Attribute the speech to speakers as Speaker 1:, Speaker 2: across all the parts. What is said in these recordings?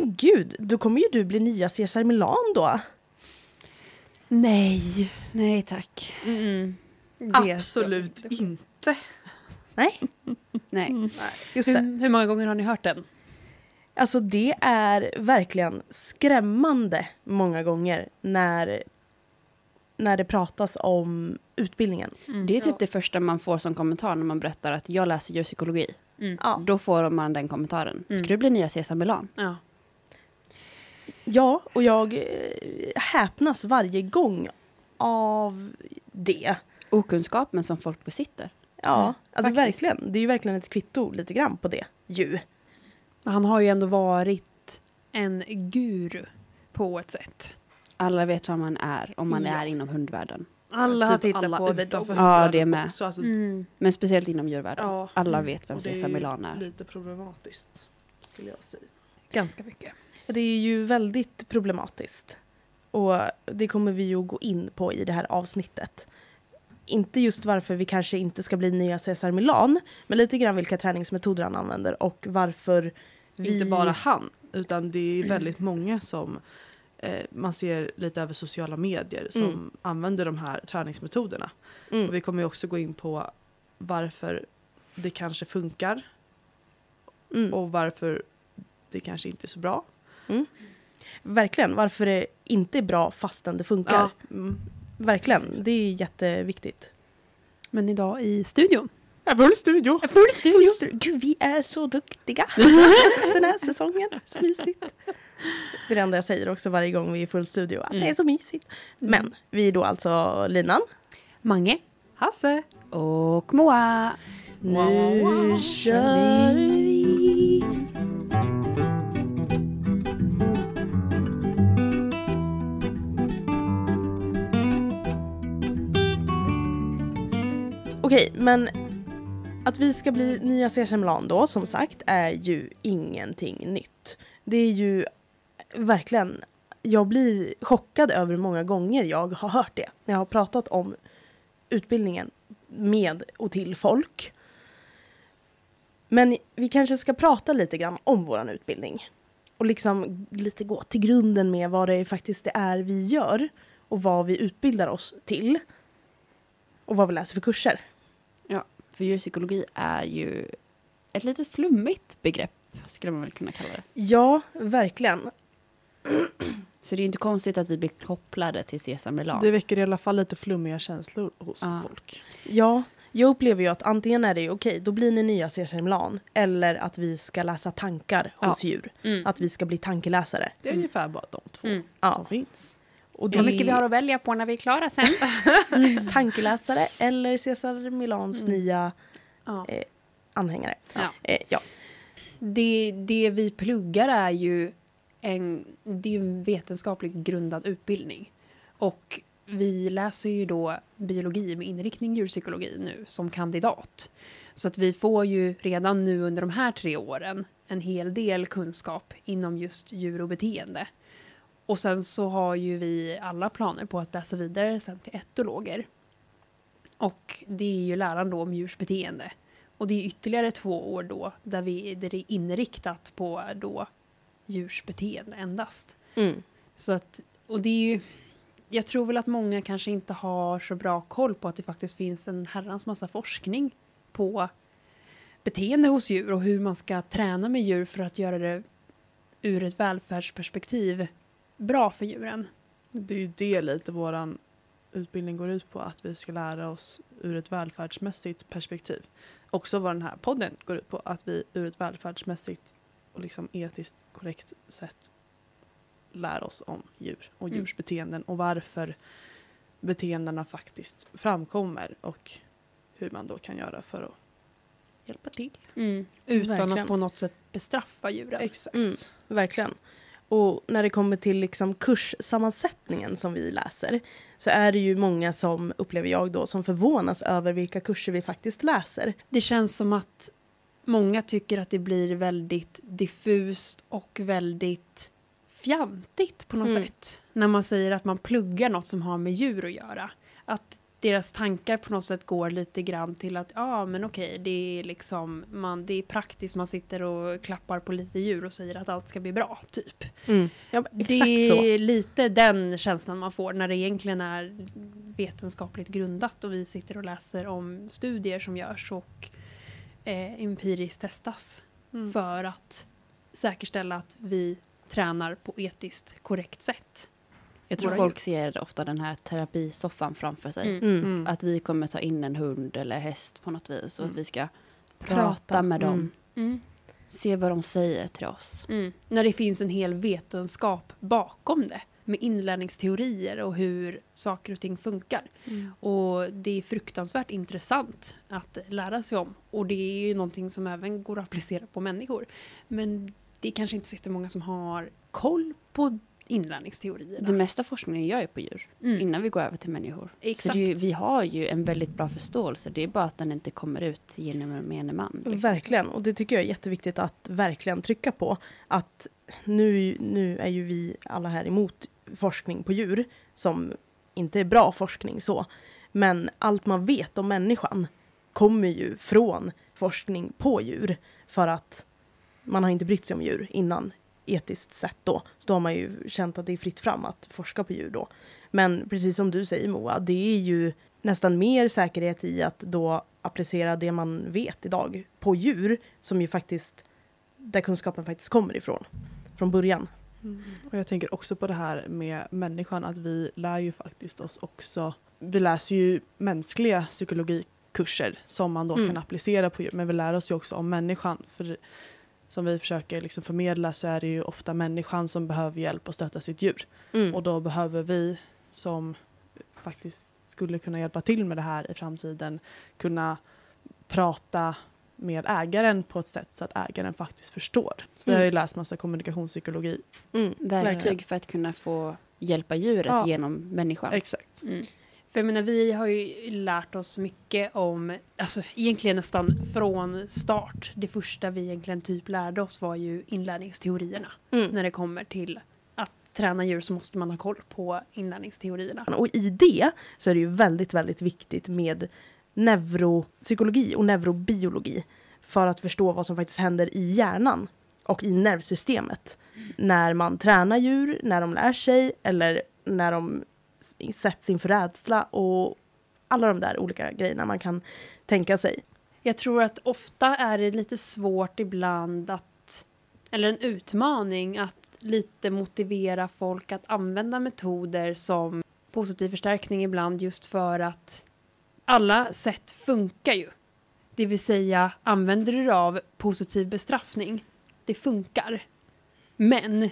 Speaker 1: Men gud, då kommer ju du bli nya Cesar Milan då.
Speaker 2: Nej, nej tack.
Speaker 3: Mm.
Speaker 2: Det
Speaker 3: Absolut
Speaker 2: vi
Speaker 3: inte.
Speaker 1: Nej,
Speaker 2: Nej.
Speaker 1: just det.
Speaker 3: Hur, hur många gånger har ni hört den?
Speaker 1: Alltså det är verkligen skrämmande många gånger när, när det pratas om utbildningen.
Speaker 2: Det är typ det första man får som kommentar när man berättar att jag läser djurpsykologi.
Speaker 1: Ja,
Speaker 2: Då får man den kommentaren. Ska du bli nya Cesar Milan?
Speaker 3: Ja.
Speaker 1: Ja och jag eh, häpnas varje gång av det.
Speaker 2: Okunskapen som folk besitter.
Speaker 1: Ja,
Speaker 2: Mm,
Speaker 1: alltså
Speaker 2: faktiskt.
Speaker 1: verkligen. Det är ju verkligen ett kvitto lite grann på det ju.
Speaker 3: Han har ju ändå varit en guru på ett sätt.
Speaker 2: Alla vet vad man är om man
Speaker 3: Ja.
Speaker 2: är inom hundvärlden.
Speaker 3: Alla Typ har tittat
Speaker 1: Typ
Speaker 3: på The Dog.
Speaker 2: Ja,
Speaker 3: Mm.
Speaker 2: det är med.
Speaker 3: också, alltså,
Speaker 2: Men speciellt inom djurvärlden.
Speaker 3: Ja.
Speaker 2: Alla vet vem
Speaker 3: Och det är
Speaker 2: Cesar Milan är.
Speaker 3: Lite problematiskt, skulle jag säga.
Speaker 2: Ganska mycket.
Speaker 1: Det är ju väldigt problematiskt. Och det kommer vi ju gå in på i det här avsnittet. Inte just varför vi kanske inte ska bli nya Cesar Milan, men lite grann vilka träningsmetoder han använder och varför vi...
Speaker 3: Inte bara han, utan det är väldigt många som eh, man ser lite över sociala medier som
Speaker 1: Mm.
Speaker 3: använder de här träningsmetoderna.
Speaker 1: Mm.
Speaker 3: Och vi kommer ju också gå in på varför det kanske funkar
Speaker 1: Mm.
Speaker 3: och varför det kanske inte är så bra.
Speaker 1: Verkligen, varför det inte är bra fastän det funkar.
Speaker 3: Ja, mm.
Speaker 1: Verkligen, det är jätteviktigt.
Speaker 3: Men idag i studion.
Speaker 2: Jag full studio.
Speaker 3: Full studio.
Speaker 1: Gud, vi är så duktiga den här säsongen. Så mysigt. Det är det enda jag säger också varje gång vi är i full studio, att det är så mysigt. Men vi är då alltså Linan.
Speaker 3: Mange. Hasse.
Speaker 2: Och Moa.
Speaker 1: Nu kör vi! Okej, men att vi ska bli nya Cesar Milan då, som sagt, är ju ingenting nytt. Det är ju verkligen, jag blir chockad över hur många gånger jag har hört det. När jag har pratat om utbildningen med och till folk. Men vi kanske ska prata lite grann om vår utbildning. Och liksom lite gå till grunden med vad det faktiskt det är vi gör. Och vad vi utbildar oss till. Och vad vi läser för kurser.
Speaker 2: Ja, för djurpsykologi är ju ett litet flummigt begrepp, skulle man väl kunna kalla det.
Speaker 1: Ja, verkligen.
Speaker 2: Så det är ju inte konstigt att vi blir kopplade till Cesar Milan.
Speaker 3: Det väcker i alla fall lite flummiga känslor hos
Speaker 2: Ja.
Speaker 3: folk.
Speaker 1: Ja, jag upplever ju att antingen är det ju okej, då blir ni nya Cesar Milan. Eller att vi ska läsa tankar
Speaker 3: Ja.
Speaker 1: hos djur. Att vi ska bli tankeläsare.
Speaker 3: Det är ungefär bara de två
Speaker 2: Mm.
Speaker 1: Ja.
Speaker 3: som finns.
Speaker 1: Och
Speaker 2: Hur mycket vi har att välja på när vi är klara sen.
Speaker 1: tankeläsare eller Cesar Milans nya
Speaker 3: Ja.
Speaker 1: eh, anhängare.
Speaker 2: Ja.
Speaker 1: Eh, ja.
Speaker 3: Det, det vi pluggar är ju en, det är en vetenskapligt grundad utbildning. Och vi läser ju då biologi med inriktning djurpsykologi nu som kandidat. Så att vi får ju redan nu under de här tre åren en hel del kunskap inom just djur och beteende. Och sen så har ju vi alla planer på att läsa vidare sen till etologer. Och det är ju läran då om djurs beteende. Och det är ytterligare två år då där, vi, där det är inriktat på då djurs beteende endast.
Speaker 1: Mm.
Speaker 3: Så att, och det är ju, jag tror väl att många kanske inte har så bra koll på att det faktiskt finns en herrans massa forskning på beteende hos djur och hur man ska träna med djur för att göra det ur ett välfärdsperspektiv bra för djuren.
Speaker 4: Det är ju det lite våran utbildning går ut på, att vi ska lära oss ur ett välfärdsmässigt perspektiv. Också vad den här podden går ut på, att vi ur ett välfärdsmässigt och liksom etiskt korrekt sätt lär oss om djur och
Speaker 3: Mm.
Speaker 4: djurs beteenden och varför beteendena faktiskt framkommer och hur man då kan göra för att hjälpa till.
Speaker 3: Utan
Speaker 1: Verkligen.
Speaker 3: att på något sätt bestraffa djuren.
Speaker 4: Exakt.
Speaker 1: Mm. Verkligen. Och när det kommer till liksom kurssammansättningen som vi läser så är det ju många som, upplever jag då, som förvånas över vilka kurser vi faktiskt läser.
Speaker 3: Det känns som att många tycker att det blir väldigt diffust och väldigt fjantigt på något
Speaker 1: Mm.
Speaker 3: sätt. När man säger att man pluggar något som har med djur att göra. Att deras tankar på något sätt går lite grann till att ja men okej det är liksom man, det är praktiskt man sitter och klappar på lite djur och säger att allt ska bli bra typ.
Speaker 1: Mm. Ja,
Speaker 3: det
Speaker 1: så.
Speaker 3: är lite den känslan man får när det egentligen är vetenskapligt grundat och vi sitter och läser om studier som görs och eh, empiriskt testas
Speaker 4: Mm.
Speaker 3: för att säkerställa att vi tränar på etiskt korrekt sätt.
Speaker 2: Jag tror folk ser ofta den här terapisoffan framför sig.
Speaker 3: Mm.
Speaker 1: Mm.
Speaker 4: Mm.
Speaker 2: Att vi kommer ta in en hund eller häst på något vis och
Speaker 4: Mm.
Speaker 2: att vi ska
Speaker 1: Prata.
Speaker 2: prata med dem.
Speaker 1: Mm.
Speaker 3: Mm.
Speaker 2: Se vad de säger till oss.
Speaker 3: Mm. När det finns en hel vetenskap bakom det med inlärningsteorier och hur saker och ting funkar.
Speaker 4: Mm.
Speaker 3: Och det är fruktansvärt intressant att lära sig om. Och det är ju någonting som även går att applicera på människor. Men det är kanske inte så jättemånga som har koll på inlärningsteorierna.
Speaker 2: Det mesta forskningen gör ju på djur
Speaker 3: Mm.
Speaker 2: innan vi går över till människor. Så
Speaker 3: Exakt.
Speaker 2: det är ju, vi har ju en väldigt bra förståelse. Det är bara att den inte kommer ut genom en man. Liksom.
Speaker 1: Verkligen, och det tycker jag är jätteviktigt att verkligen trycka på. Att nu, nu är ju vi alla här emot forskning på djur som inte är bra forskning så. Men allt man vet om människan kommer ju från forskning på djur. För att man har inte brytt sig om djur innan etiskt sett då. Så då har man ju känt att det är fritt fram att forska på djur då. Men precis som du säger Moa, det är ju nästan mer säkerhet i att då applicera det man vet idag på djur som ju faktiskt, där kunskapen faktiskt kommer ifrån, från början.
Speaker 4: Och jag tänker också på det här med människan, att vi lär ju faktiskt oss också, vi läser ju mänskliga psykologikurser som man då
Speaker 1: Mm.
Speaker 4: kan applicera på djur, men vi lär oss ju också om människan. För som vi försöker liksom förmedla så är det ju ofta människan som behöver hjälp och stötta sitt djur.
Speaker 1: Mm.
Speaker 4: Och då behöver vi som faktiskt skulle kunna hjälpa till med det här i framtiden kunna prata med ägaren på ett sätt så att ägaren faktiskt förstår. Så Vi har ju läst massa kommunikationspsykologi.
Speaker 1: Mm.
Speaker 2: Verktyg för att kunna få hjälpa djuret
Speaker 4: Ja.
Speaker 2: genom människan.
Speaker 4: Exakt.
Speaker 3: Mm. För jag menar, vi har ju lärt oss mycket om, alltså egentligen nästan från start. Det första vi egentligen typ lärde oss var ju inlärningsteorierna.
Speaker 1: Mm.
Speaker 3: När det kommer till att träna djur så måste man ha koll på inlärningsteorierna.
Speaker 1: Och i det så är det ju väldigt, väldigt viktigt med neuropsykologi och neurobiologi för att förstå vad som faktiskt händer i hjärnan och i nervsystemet. När man tränar djur, när de lär sig eller när de sätts inför rädsla och alla de där olika grejerna man kan tänka sig.
Speaker 3: Jag tror att ofta är det lite svårt ibland att, eller en utmaning att lite motivera folk att använda metoder som positiv förstärkning ibland just för att alla sätt funkar ju. Det vill säga, använder du dig av positiv bestraffning, det funkar. Men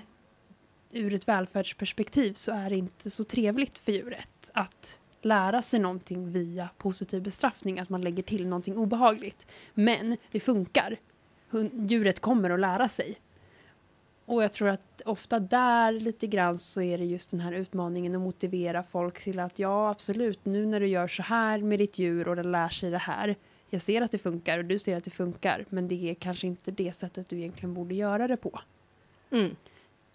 Speaker 3: ur ett välfärdsperspektiv så är det inte så trevligt för djuret att lära sig någonting via positiv bestraffning, att man lägger till någonting obehagligt. Men det funkar. Djuret kommer att lära sig. Och jag tror att ofta där lite grann så är det just den här utmaningen att motivera folk till att ja absolut, nu när du gör så här med ditt djur och den lär sig det här. Jag ser att det funkar och du ser att det funkar, men det är kanske inte det sättet du egentligen borde göra det på.
Speaker 1: Mm.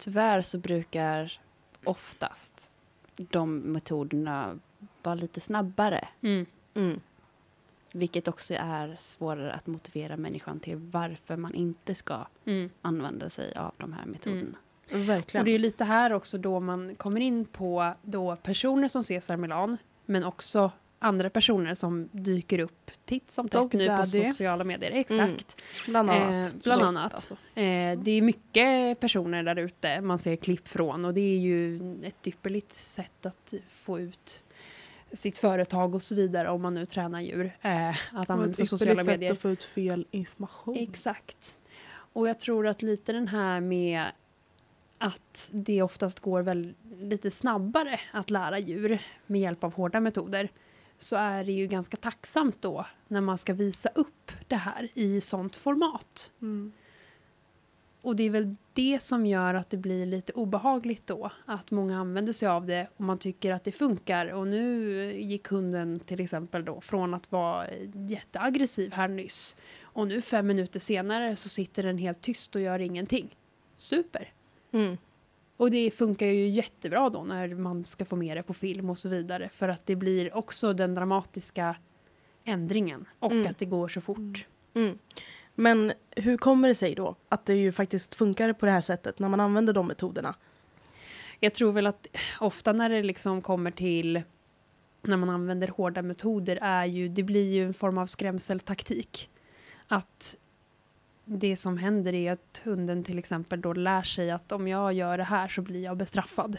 Speaker 2: Tyvärr så brukar oftast de metoderna vara lite snabbare.
Speaker 3: Mm.
Speaker 1: Mm.
Speaker 2: Vilket också är svårare att motivera människan till varför man inte ska
Speaker 3: Mm.
Speaker 2: använda sig av de här metoderna.
Speaker 3: Och
Speaker 1: Verkligen.
Speaker 3: det är lite här också då man kommer in på då personer som Cesar Milan, men också andra personer som dyker upp titt som tätt nu på sociala medier. Exakt.
Speaker 1: Bland annat.
Speaker 3: Eh, bland annat.
Speaker 1: alltså.
Speaker 3: Eh, det är mycket personer där ute man ser klipp från och det är ju ett ypperligt sätt att få ut sitt företag och så vidare om man nu tränar djur. Eh, att använda
Speaker 4: ett
Speaker 3: sig sociala
Speaker 4: ypperligt sätt
Speaker 3: medier.
Speaker 4: att få ut fel information.
Speaker 3: Exakt. Och jag tror att lite den här med att det oftast går väl lite snabbare att lära djur med hjälp av hårda metoder så är det ju ganska tacksamt då när man ska visa upp det här i sånt format.
Speaker 4: Mm.
Speaker 3: Och det är väl det som gör att det blir lite obehagligt då. Att många använder sig av det och man tycker att det funkar. Och nu gick hunden till exempel då från att vara jätteaggressiv här nyss. Och nu fem minuter senare så sitter den helt tyst och gör ingenting. Super!
Speaker 1: Mm.
Speaker 3: Och det funkar ju jättebra då när man ska få med det på film och så vidare. För att det blir också den dramatiska ändringen. Och
Speaker 1: Mm.
Speaker 3: att det går så fort.
Speaker 1: Mm. Men hur kommer det sig då att det ju faktiskt funkar på det här sättet när man använder de metoderna?
Speaker 3: Jag tror väl att ofta när det liksom kommer till när man använder hårda metoder är ju, det blir ju en form av skrämseltaktik. Att det som händer är att hunden till exempel då lär sig att om jag gör det här så blir jag bestraffad.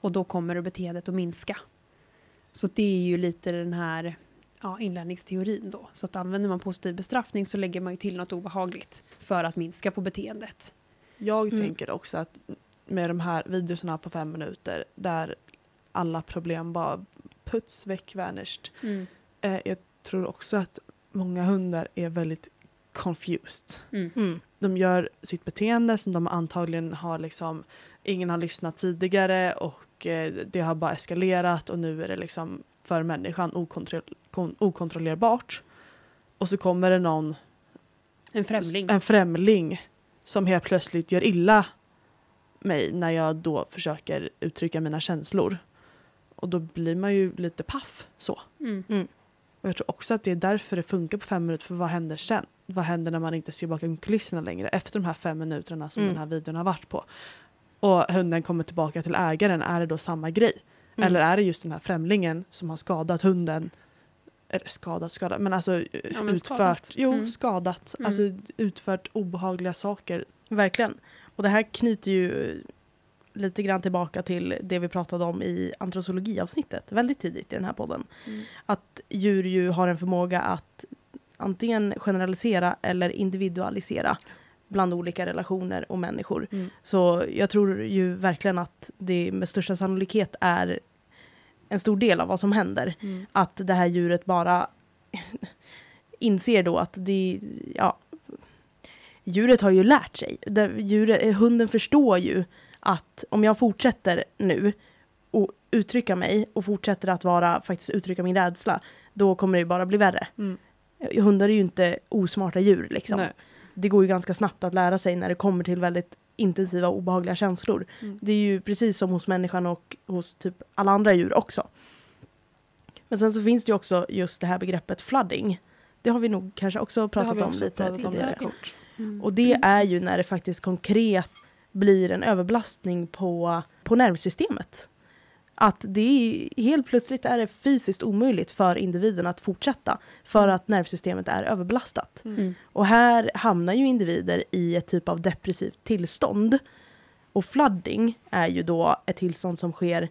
Speaker 3: Och då kommer det beteendet att minska. Så det är ju lite den här ja, inlärningsteorin då. Så att använder man positiv bestraffning så lägger man ju till något obehagligt för att minska på beteendet.
Speaker 4: Jag
Speaker 1: Mm.
Speaker 4: tänker också att med de här videorna på fem minuter där alla problem bara puts väck vanished. Eh, jag tror också att många hundar är väldigt confused.
Speaker 3: Mm.
Speaker 1: Mm.
Speaker 4: De gör sitt beteende som de antagligen har liksom, ingen har lyssnat tidigare och eh, det har bara eskalerat och nu är det liksom för människan okontroll- kon- okontrollerbart. Och så kommer det någon,
Speaker 3: En främling.
Speaker 4: en främling som helt plötsligt gör illa mig när jag då försöker uttrycka mina känslor. Och då blir man ju lite paff så.
Speaker 3: Mm.
Speaker 4: Och jag tror också att det är därför det funkar på fem minuter. För vad händer sen? Vad händer när man inte ser bakom kulisserna längre? Efter de här fem minuterna som
Speaker 1: Mm.
Speaker 4: den här videon har varit på. Och hunden kommer tillbaka till ägaren. Är det då samma grej?
Speaker 1: Mm.
Speaker 4: Eller är det just den här främlingen som har skadat hunden? Eller skadat, skadat. Men alltså
Speaker 3: Ja, men
Speaker 4: utfört.
Speaker 3: skadat.
Speaker 4: Jo,
Speaker 3: Mm.
Speaker 4: skadat.
Speaker 3: Mm.
Speaker 4: Alltså utfört obehagliga saker.
Speaker 1: Verkligen. Och det här knyter ju lite grann tillbaka till det vi pratade om i antrosologiavsnittet väldigt tidigt i den här podden.
Speaker 3: Mm.
Speaker 1: Att djur ju har en förmåga att antingen generalisera eller individualisera bland olika relationer och människor.
Speaker 4: Mm.
Speaker 1: Så jag tror ju verkligen att det med största sannolikhet är en stor del av vad som händer. Att det här djuret bara inser då att det, ja, djuret har ju lärt sig. Det, djuret, hunden förstår ju att om jag fortsätter nu och uttrycka mig och fortsätter att vara, faktiskt uttrycka min rädsla, då kommer det ju bara bli värre.
Speaker 4: Mm.
Speaker 1: Hundar är ju inte osmarta djur liksom.
Speaker 4: Nej.
Speaker 1: Det går ju ganska snabbt att lära sig när det kommer till väldigt intensiva och obehagliga känslor.
Speaker 4: Mm.
Speaker 1: Det är ju precis som hos människan och hos typ alla andra djur också. Men sen så finns det ju också just det här begreppet flooding. Det har vi nog kanske också pratat om
Speaker 4: också
Speaker 1: lite
Speaker 4: pratat om
Speaker 1: tidigare.
Speaker 4: lite kort.
Speaker 3: Mm.
Speaker 1: Och det är ju när det faktiskt konkret blir en överbelastning på, på nervsystemet. Att det är, helt plötsligt är det fysiskt omöjligt för individen att fortsätta för att nervsystemet är överbelastat.
Speaker 3: Mm.
Speaker 1: Och här hamnar ju individer i ett typ av depressivt tillstånd. Och flooding är ju då ett tillstånd som sker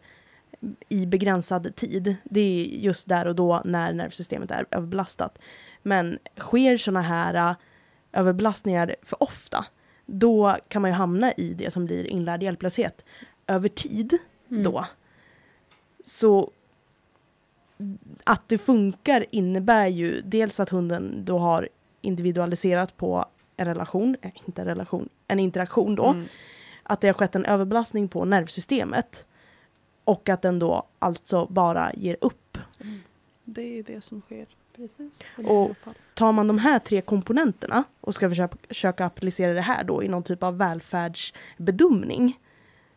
Speaker 1: i begränsad tid. Det är just där och då när nervsystemet är överbelastat. Men sker såna här äh, överbelastningar för ofta, då kan man ju hamna i det som blir inlärd hjälplöshet. Över tid
Speaker 3: Mm.
Speaker 1: då. Så att det funkar innebär ju dels att hunden då har individualiserat på en relation, eh, inte en relation, en interaktion då.
Speaker 4: Mm.
Speaker 1: Att det har skett en överbelastning på nervsystemet. Och att den då alltså bara ger upp.
Speaker 4: Det är det som sker.
Speaker 3: Precis.
Speaker 1: Och tar man de här tre komponenterna och ska försöka, försöka applicera det här då i någon typ av välfärdsbedömning.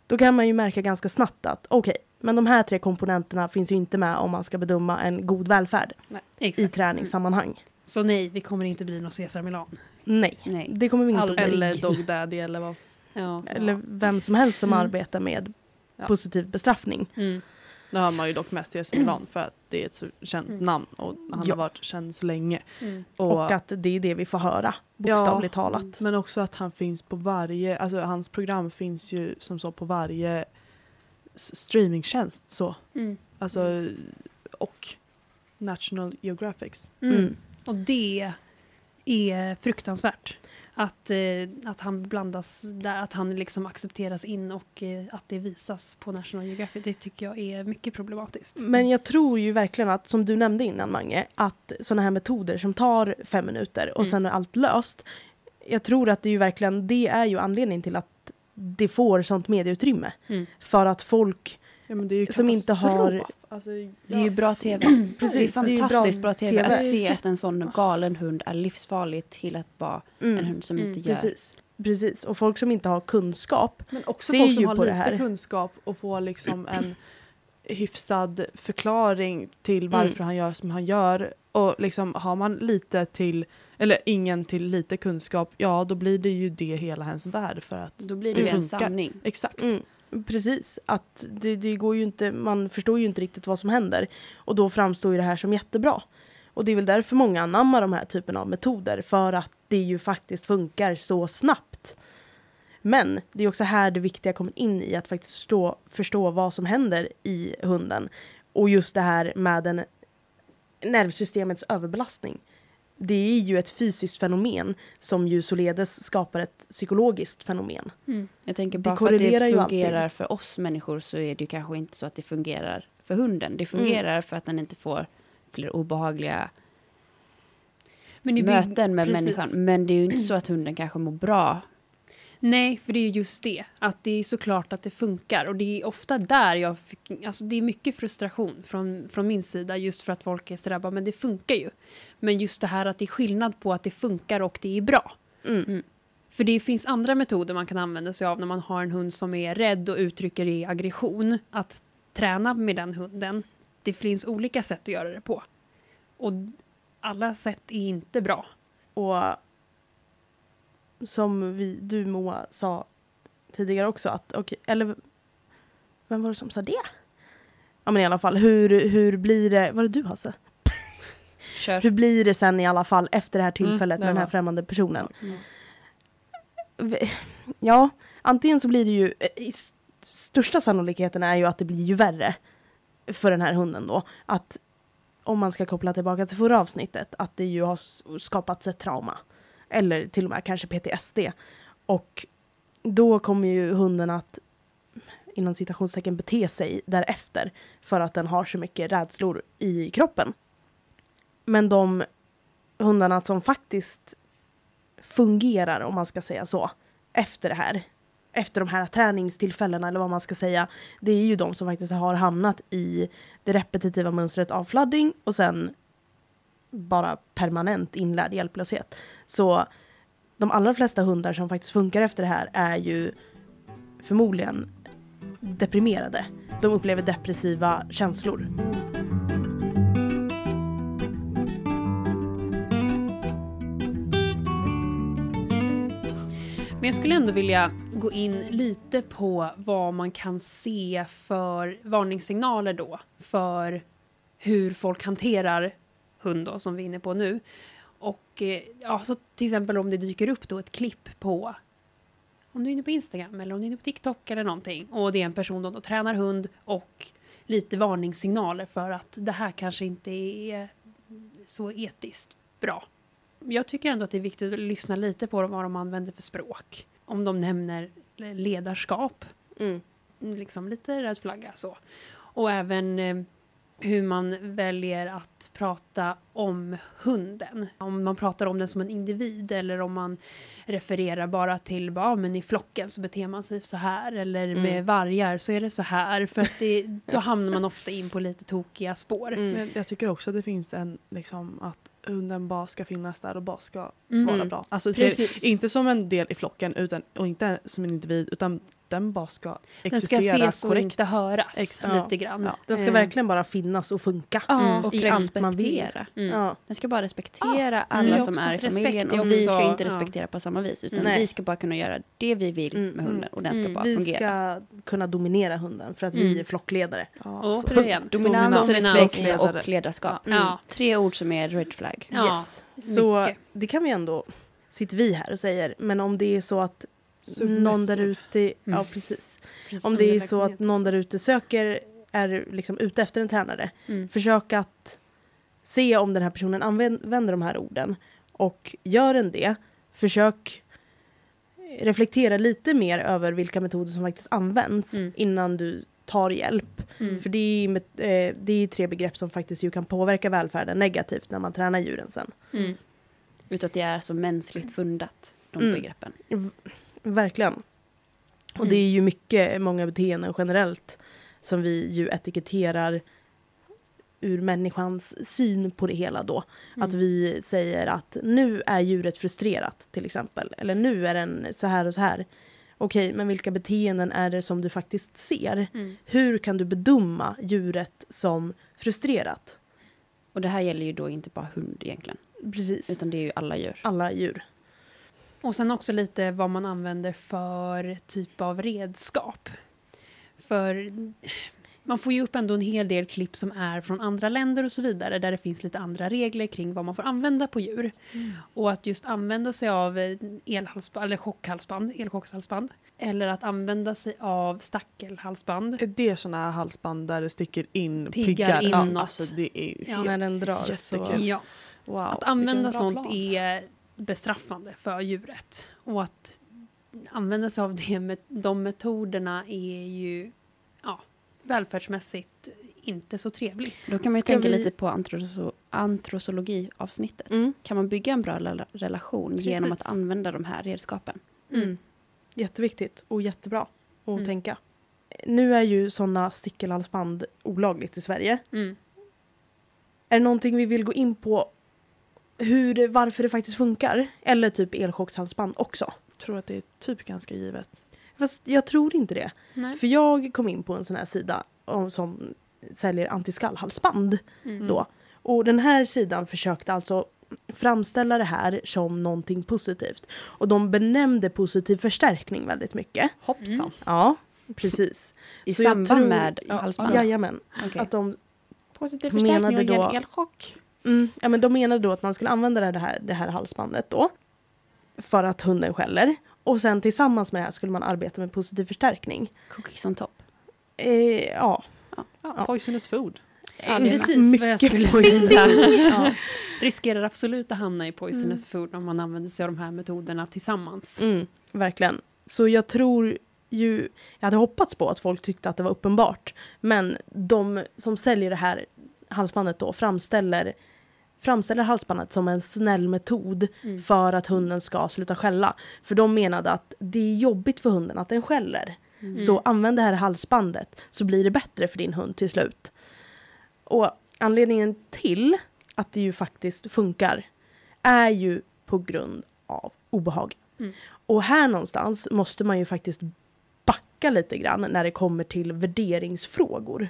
Speaker 1: Då kan man ju märka ganska snabbt att okej, men de här tre komponenterna finns ju inte med om man ska bedöma en god välfärd i
Speaker 3: Exakt.
Speaker 1: träningssammanhang.
Speaker 3: Så nej, vi kommer inte bli någon Caesar Milan.
Speaker 1: Nej,
Speaker 2: Nej.
Speaker 1: det kommer vi inte bli.
Speaker 4: Eller Dog Daddy eller vad
Speaker 3: Ja.
Speaker 1: Eller vem som helst som
Speaker 3: Mm.
Speaker 1: arbetar med
Speaker 4: Ja.
Speaker 1: positiv bestraffning.
Speaker 3: Mm.
Speaker 4: Nu har man ju dock mest Cesar Milan för att det är ett så känt
Speaker 3: Mm.
Speaker 4: namn och han
Speaker 1: Ja.
Speaker 4: har varit känd så länge.
Speaker 3: Mm.
Speaker 1: Och, att det är det vi får höra, bokstavligt talat.
Speaker 4: Men också att han finns på varje, alltså hans program finns ju som så på varje streamingtjänst så.
Speaker 3: Mm.
Speaker 4: Alltså och National Geographics.
Speaker 3: Mm.
Speaker 1: Mm.
Speaker 3: Och det är fruktansvärt. Att, eh, att han blandas där, att han liksom accepteras in och eh, att det visas på National Geographic. Det tycker jag är mycket problematiskt.
Speaker 1: Men jag tror ju verkligen att, som du nämnde innan Mange, att sådana här metoder som tar fem minuter och
Speaker 3: Mm.
Speaker 1: sen är allt löst. Jag tror att det är ju verkligen, det är ju anledningen till att det får sånt medieutrymme.
Speaker 3: Mm.
Speaker 1: För att folk,
Speaker 4: Ja, men det är ju
Speaker 1: Som inte har-.
Speaker 4: Alltså,
Speaker 2: Det är ju bra tv.
Speaker 1: Precis,
Speaker 2: det är
Speaker 1: det är ju
Speaker 2: fantastiskt
Speaker 1: bra
Speaker 2: bra, tv.
Speaker 1: TV.
Speaker 2: Att se att en sån galen hund är livsfarlig till att vara en
Speaker 1: mm,
Speaker 2: hund som
Speaker 3: Mm,
Speaker 2: inte gör
Speaker 1: precis. Precis, och folk som inte har kunskap
Speaker 4: Men också
Speaker 1: ser
Speaker 4: folk som
Speaker 1: ju
Speaker 4: har
Speaker 1: på det
Speaker 4: lite kunskap och får liksom en hyfsad förklaring till
Speaker 1: Mm.
Speaker 4: varför han gör som han gör. Och liksom har man lite till, eller ingen till lite kunskap, ja då blir det ju det hela ens värld för att
Speaker 2: Då blir
Speaker 4: det
Speaker 2: det ju en sanning.
Speaker 4: Exakt.
Speaker 1: Mm, precis, att det, det går ju inte, man förstår ju inte riktigt vad som händer. Och då framstår ju det här som jättebra. Och det är väl därför många anammar de här typen av metoder, för att det ju faktiskt funkar så snabbt. Men det är också här det viktiga kommer in i att faktiskt förstå, förstå vad som händer i hunden. Och just det här med den nervsystemets överbelastning. Det är ju ett fysiskt fenomen som ju således skapar ett psykologiskt fenomen.
Speaker 2: Jag tänker
Speaker 1: Det
Speaker 2: bara för att det fungerar för oss människor så är det ju kanske inte så att det fungerar för hunden.
Speaker 1: Mm.
Speaker 2: Det fungerar för att den inte får fler obehagliga
Speaker 3: det
Speaker 2: möten med
Speaker 3: precis.
Speaker 2: människan. Men det är ju inte så att hunden kanske mår bra.
Speaker 3: Nej, för det är ju just det. Att det är såklart att det funkar. Och det är ofta där jag fick... Alltså det är mycket frustration från, från min sida just för att folk är sådär bara, men det funkar ju. Men just det här att det är skillnad på att det funkar och det är bra.
Speaker 1: Mm.
Speaker 3: För det finns andra metoder man kan använda sig av när man har en hund som är rädd och uttrycker i aggression. Att träna med den hunden. Det finns olika sätt att göra det på. Och alla sätt är inte bra.
Speaker 1: Och som vi, du Moa sa tidigare också att, okej, eller vem var det som sa det? Ja men i alla fall, hur, hur blir det, var det du Hasse?
Speaker 2: Kör.
Speaker 1: Hur blir det sen i alla fall efter det här tillfället
Speaker 3: det
Speaker 1: med den här främmande personen?
Speaker 2: Mm.
Speaker 1: Ja, antingen så blir det ju, s- största sannolikheten är ju att det blir ju värre för den här hunden då. Att om man ska koppla tillbaka till förra avsnittet, att det ju har skapats ett trauma. Eller till och med kanske PTSD. Och då kommer ju hunden att inom citationstecken bete sig därefter för att den har så mycket rädslor i kroppen. Men de hundarna som faktiskt fungerar, om man ska säga så, efter det här, efter de här träningstillfällena eller vad man ska säga, det är ju de som faktiskt har hamnat i det repetitiva mönstret av fladding och sen bara permanent inlärd hjälplöshet. Så de allra flesta hundar som faktiskt funkar efter det här är ju förmodligen deprimerade. De upplever depressiva känslor.
Speaker 3: Men jag skulle ändå vilja gå in lite på vad man kan se för varningssignaler då för hur folk hanterar hund då, som vi är inne på nu. Och eh, ja, så till exempel om det dyker upp då ett klipp på om du är inne på Instagram eller om du är inne på TikTok eller någonting och det är en person då tränar hund och lite varningssignaler för att det här kanske inte är så etiskt bra. Jag tycker ändå att det är viktigt att lyssna lite på vad de använder för språk. Om de nämner ledarskap,
Speaker 1: Mm.
Speaker 3: liksom lite röd flagga så. Och även eh, hur man väljer att prata om hunden. Om man pratar om den som en individ eller om man refererar bara till ja, men i flocken så beter man sig så här eller med
Speaker 1: Mm.
Speaker 3: vargar så är det så här. För att det, då hamnar man ofta in på lite tokiga spår.
Speaker 1: Mm.
Speaker 4: Men jag tycker också att det finns en, liksom, att hunden bara ska finnas där och bara ska
Speaker 3: Mm.
Speaker 4: vara bra. Alltså, inte som en del i flocken utan, och inte som en individ utan den bara ska
Speaker 3: Den ska
Speaker 4: existera
Speaker 3: ses och
Speaker 4: korrekt.
Speaker 3: inte höras
Speaker 4: Exakt.
Speaker 3: lite grann.
Speaker 4: Ja.
Speaker 1: Den ska
Speaker 3: Eh,
Speaker 1: verkligen bara finnas och funka.
Speaker 4: Ja.
Speaker 2: Och
Speaker 1: I allt man vill.
Speaker 2: respektera.
Speaker 3: mm.
Speaker 1: Ja.
Speaker 2: Den ska bara respektera
Speaker 3: Mm.
Speaker 2: alla
Speaker 3: Det är
Speaker 2: som är i familjen och vi ska inte
Speaker 3: ja.
Speaker 2: respektera på samma vis utan
Speaker 1: Nej.
Speaker 2: vi ska bara kunna göra det vi vill
Speaker 1: Mm,
Speaker 2: med hunden och den ska
Speaker 3: mm.
Speaker 2: bara
Speaker 1: Vi
Speaker 2: fungera.
Speaker 1: ska kunna dominera hunden för att vi
Speaker 3: Mm.
Speaker 1: är flockledare.
Speaker 4: Ja,
Speaker 3: Och
Speaker 4: så-
Speaker 3: återigen,
Speaker 2: Dominans,
Speaker 3: dominans.
Speaker 2: respekt
Speaker 4: Ledare.
Speaker 2: och ledarskap.
Speaker 3: Mm. Ja.
Speaker 2: Tre ord som är red flag.
Speaker 3: Ja,
Speaker 1: yes. Så
Speaker 3: mycket.
Speaker 1: det kan vi ändå, sitter vi här och säger, men om det är så att
Speaker 4: Submissive.
Speaker 1: någon där ute, ja
Speaker 3: Mm.
Speaker 1: precis.
Speaker 3: Precis,
Speaker 1: Om det är så att någon där ute söker, är liksom ute efter en tränare,
Speaker 3: Mm.
Speaker 1: försök att se om den här personen använder de här orden. Och gör den det, försök reflektera lite mer över vilka metoder som faktiskt används
Speaker 3: Mm.
Speaker 1: innan du tar hjälp.
Speaker 3: Mm.
Speaker 1: För det är, eh, det är tre begrepp som faktiskt ju kan påverka välfärden negativt när man tränar djuren sen.
Speaker 3: Mm.
Speaker 2: Utan att det är så mänskligt fundat, de
Speaker 1: Mm.
Speaker 2: begreppen.
Speaker 1: Verkligen. Och det är ju mycket, många beteenden generellt som vi ju etiketterar ur människans syn på det hela då.
Speaker 3: Mm.
Speaker 1: Att vi säger att nu är djuret frustrerat till exempel. Eller nu är den så här och så här. Okej, men vilka beteenden är det som du faktiskt ser?
Speaker 3: Mm.
Speaker 1: Hur kan du bedöma djuret som frustrerat?
Speaker 2: Och det här gäller ju då inte bara hund egentligen,
Speaker 1: Precis.
Speaker 2: utan det är ju alla djur.
Speaker 1: Alla djur.
Speaker 3: Och sen också lite vad man använder för typ av redskap. För man får ju upp ändå en hel del klipp som är från andra länder och så vidare där det finns lite andra regler kring vad man får använda på djur. Och att just använda sig av elhalsband, eller chockhalsband, elchockshalsband. Eller att använda sig av stackelhalsband.
Speaker 4: Är det här halsband där det sticker in
Speaker 3: Piggar
Speaker 4: piggar? Ja,
Speaker 3: inåt.
Speaker 4: alltså det är ju
Speaker 3: Ja.
Speaker 4: helt
Speaker 1: När den drar så...
Speaker 4: jättekul.
Speaker 3: Ja,
Speaker 4: Wow,
Speaker 3: att använda sånt
Speaker 4: plan.
Speaker 3: är bestraffande för djuret. Och att använda sig av det med, de metoderna är ju ja, välfärdsmässigt inte så trevligt.
Speaker 2: Då kan man ju
Speaker 1: Ska
Speaker 2: tänka
Speaker 1: vi-
Speaker 2: lite på antroso- antrosologi-avsnittet.
Speaker 1: Mm.
Speaker 2: Kan man bygga en bra rela- relation
Speaker 3: Precis.
Speaker 2: genom att använda de här redskapen?
Speaker 1: Mm. Jätteviktigt och jättebra att
Speaker 3: Mm.
Speaker 1: tänka. Nu är ju sådana stickelhalsband olagligt i Sverige.
Speaker 3: Mm.
Speaker 1: Är det någonting vi vill gå in på hur varför det faktiskt funkar? Eller typ elchockshalsband också?
Speaker 4: Jag tror att det är typ ganska givet.
Speaker 1: Fast jag tror inte det.
Speaker 3: Nej.
Speaker 1: För jag kom in på en sån här sida om, som säljer antiskallhalsband
Speaker 3: Mm.
Speaker 1: då. Och den här sidan försökte alltså framställa det här som någonting positivt. Och de benämnde positiv förstärkning väldigt mycket.
Speaker 4: Hoppsan.
Speaker 1: Ja, precis.
Speaker 2: I
Speaker 1: Så jag
Speaker 2: samband
Speaker 1: tror-
Speaker 2: med
Speaker 4: ja,
Speaker 2: halsband?
Speaker 1: Jajamän.
Speaker 2: Okej.
Speaker 1: Att de,
Speaker 4: Positiv
Speaker 1: Menade
Speaker 4: förstärkning och
Speaker 1: då-
Speaker 4: ger elchock.
Speaker 1: Mm, ja, men de menade då att man skulle använda det här, det här halsbandet då. För att hunden skäller. Och sen tillsammans med det här skulle man arbeta med positiv förstärkning.
Speaker 2: Cookies on top.
Speaker 1: Eh, ja.
Speaker 4: Ja,
Speaker 1: Ja.
Speaker 4: Poisonous food.
Speaker 2: Ja,
Speaker 3: Precis vad jag
Speaker 1: mycket
Speaker 3: skulle
Speaker 1: poison.
Speaker 3: säga.
Speaker 1: ja.
Speaker 3: Riskerar absolut att hamna i poisonous food om man använder sig av de här metoderna tillsammans.
Speaker 1: Mm, verkligen. Så jag tror ju, jag hade hoppats på att folk tyckte att det var uppenbart. Men de som säljer det här halsbandet då framställer, framställer halsbandet som en snäll metod
Speaker 3: Mm.
Speaker 1: för att hunden ska sluta skälla. För de menade att det är jobbigt för hunden att den skäller.
Speaker 3: Mm.
Speaker 1: Så använd det här halsbandet så blir det bättre för din hund till slut. Och anledningen till att det ju faktiskt funkar är ju på grund av obehag.
Speaker 3: Mm.
Speaker 1: Och här någonstans måste man ju faktiskt backa lite grann när det kommer till värderingsfrågor.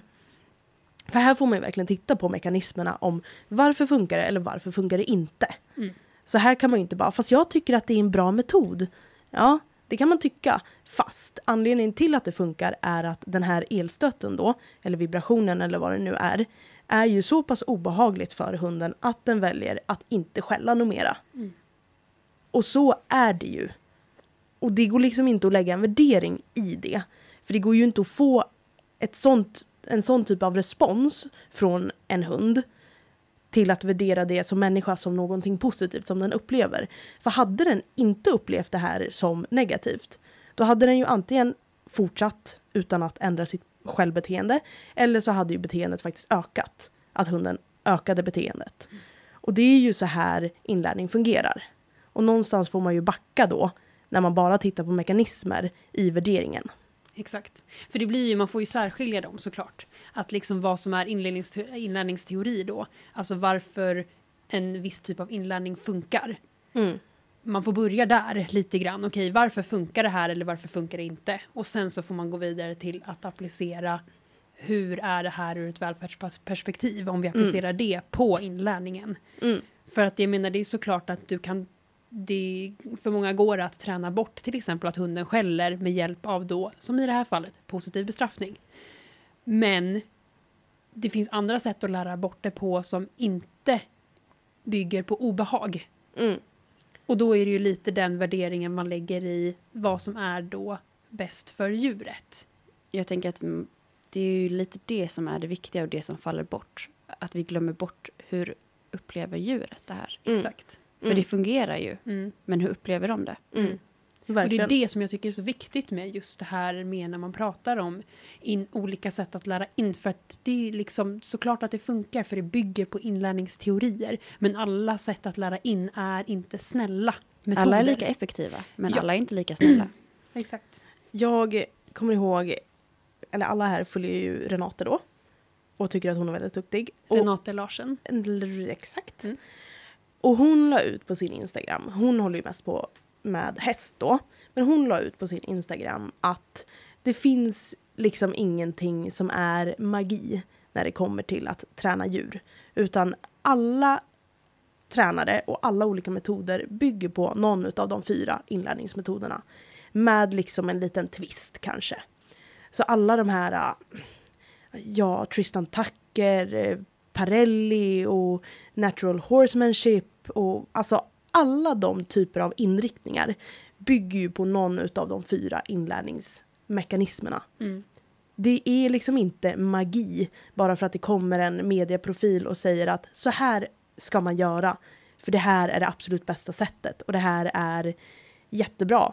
Speaker 1: För här får man ju verkligen titta på mekanismerna om varför funkar det eller varför funkar det inte.
Speaker 3: Mm.
Speaker 1: Så här kan man ju inte bara, fast jag tycker att det är en bra metod. Ja, det kan man tycka. Fast anledningen till att det funkar är att den här elstöten då, eller vibrationen eller vad det nu är, är ju så pass obehagligt för hunden att den väljer att inte skälla något mera.
Speaker 3: Mm.
Speaker 1: Och så är det ju. Och det går liksom inte att lägga en värdering i det. För det går ju inte att få ett sånt, en sån typ av respons från en hund till att värdera det som människa som någonting positivt som den upplever. För hade den inte upplevt det här som negativt, då hade den ju antingen fortsatt utan att ändra sitt självbeteende, eller så hade ju beteendet faktiskt ökat. Att hunden ökade beteendet. Och det är ju så här inlärning fungerar. Och någonstans får man ju backa då, när man bara tittar på mekanismer i värderingen.
Speaker 3: Exakt. För det blir ju, man får ju särskilja dem såklart. Att liksom vad som är inlärningste- inlärningsteori då. Alltså varför en viss typ av inlärning funkar.
Speaker 1: Mm.
Speaker 3: Man får börja där lite grann. Okej, varför funkar det här eller varför funkar det inte? Och sen så får man gå vidare till att applicera hur är det här ur ett välfärdsperspektiv om vi applicerar det på inlärningen.
Speaker 1: Mm.
Speaker 3: För att jag menar, det är såklart att du kan det för många går att träna bort till exempel att hunden skäller med hjälp av då, som i det här fallet, positiv bestraffning. Men det finns andra sätt att lära bort det på som inte bygger på obehag.
Speaker 1: Mm.
Speaker 3: Och då är det ju lite den värderingen man lägger i vad som är då bäst för djuret.
Speaker 2: Jag tänker att det är ju lite det som är det viktiga och det som faller bort. Att vi glömmer bort hur upplever djuret det här.
Speaker 1: Mm.
Speaker 3: Exakt.
Speaker 2: För det fungerar ju,
Speaker 3: Mm.
Speaker 2: men hur upplever de det?
Speaker 1: Mm.
Speaker 3: Och det är det som jag tycker är så viktigt med just det här med när man pratar om in, olika sätt att lära in. För att det är liksom såklart att det funkar för det bygger på inlärningsteorier. Men alla sätt att lära in är inte snälla metoder.
Speaker 2: Alla är lika effektiva, men
Speaker 3: Ja.
Speaker 2: alla är inte lika snälla.
Speaker 3: Exakt.
Speaker 1: Jag kommer ihåg, eller alla här följer ju Renate då. och tycker att hon är väldigt duktig.
Speaker 3: Renate Larsen.
Speaker 1: Eller, Exakt.
Speaker 3: Mm.
Speaker 1: Och hon la ut på sin Instagram, hon håller ju mest på med häst då, men hon la ut på sin Instagram att det finns liksom ingenting som är magi när det kommer till att träna djur. Utan alla tränare och alla olika metoder bygger på någon av de fyra inlärningsmetoderna. Med liksom en liten twist kanske. Så alla de här, ja, Tristan Tucker, eh, Parelli och natural horsemanship och alltså alla de typer av inriktningar bygger ju på någon av de fyra inlärningsmekanismerna.
Speaker 3: Mm.
Speaker 1: Det är liksom inte magi bara för att det kommer en medieprofil och säger att så här ska man göra. För det här är det absolut bästa sättet och det här är jättebra.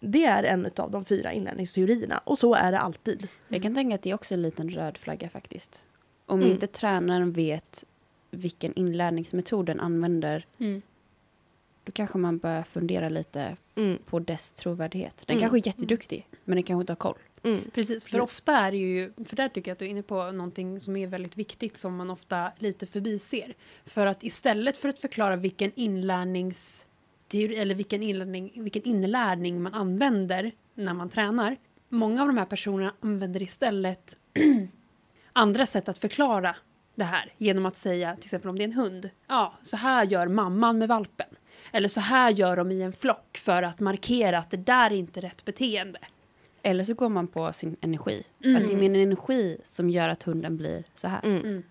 Speaker 1: Det är en av de fyra inlärningsteorierna och så är det alltid.
Speaker 2: Jag kan tänka att det är också en liten röd flagga faktiskt. Om
Speaker 1: Mm.
Speaker 2: inte tränaren vet vilken inlärningsmetod den använder,
Speaker 3: Mm.
Speaker 2: då kanske man bör fundera lite
Speaker 1: Mm,
Speaker 2: på dess trovärdighet. Den
Speaker 1: Mm.
Speaker 2: kanske är jätteduktig, men den kanske inte har koll.
Speaker 1: mm,
Speaker 3: Precis, för ofta är det ju, för där tycker jag att du är inne på någonting som är väldigt viktigt som man ofta lite förbiser. För att istället för att förklara vilken inlärnings eller vilken inlärning, vilken inlärning man använder när man tränar. Många av de här personerna använder istället andra sätt att förklara det här genom att säga, till exempel om det är en hund, ja, så här gör mamman med valpen. Eller så här gör de i en flock för att markera att det där är inte rätt beteende.
Speaker 2: Eller så går man på sin energi.
Speaker 3: Mm.
Speaker 2: Att det är min energi som gör att hunden blir så här.
Speaker 1: mm,
Speaker 3: Mm.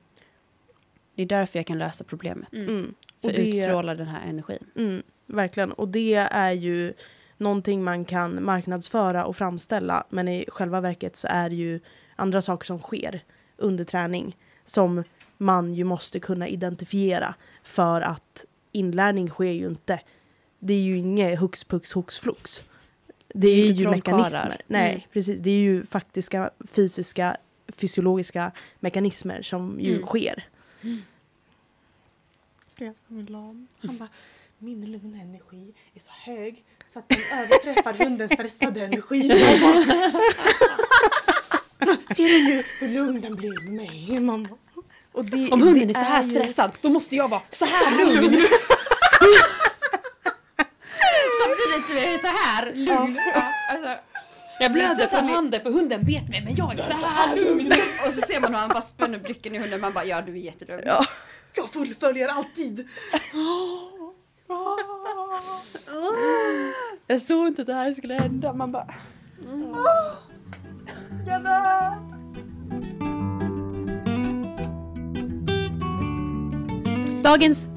Speaker 2: Det är därför jag kan lösa problemet.
Speaker 3: Mm.
Speaker 1: mm.
Speaker 2: För
Speaker 1: Och det-
Speaker 2: utstråla den här energin.
Speaker 1: Mm, verkligen. Och det är ju någonting man kan marknadsföra och framställa. Men i själva verket så är det ju andra saker som sker under träning som man ju måste kunna identifiera för att inlärning sker ju inte. Det är ju inget hux pux hux flux. Det
Speaker 2: är
Speaker 1: är, ju mekanismer. Nej,
Speaker 2: Mm.
Speaker 1: precis. Det är ju faktiska fysiska fysiologiska mekanismer som ju
Speaker 3: Mm.
Speaker 1: sker. Cesar Milan, han bara min lugna energi är så hög så att den överträffar hundens stressade energi. Ser du nu hur lugn den blir med mig mamma? Det,
Speaker 3: Om hunden är så här
Speaker 1: ju-
Speaker 3: stressad, då måste jag vara så här lugn.
Speaker 2: Samtidigt som jag är så här lugn. Ja, alltså, jag blöder
Speaker 3: på handen för hunden vet mig men jag är så här lugn.
Speaker 2: Och så ser man hur han bara spänner blicken i hunden. Man bara, ja du är jättelugn.
Speaker 1: Ja, jag fullföljer alltid.
Speaker 2: Jag såg inte att det här skulle hända. Man bara...
Speaker 1: Jag dör.
Speaker 3: Dagens,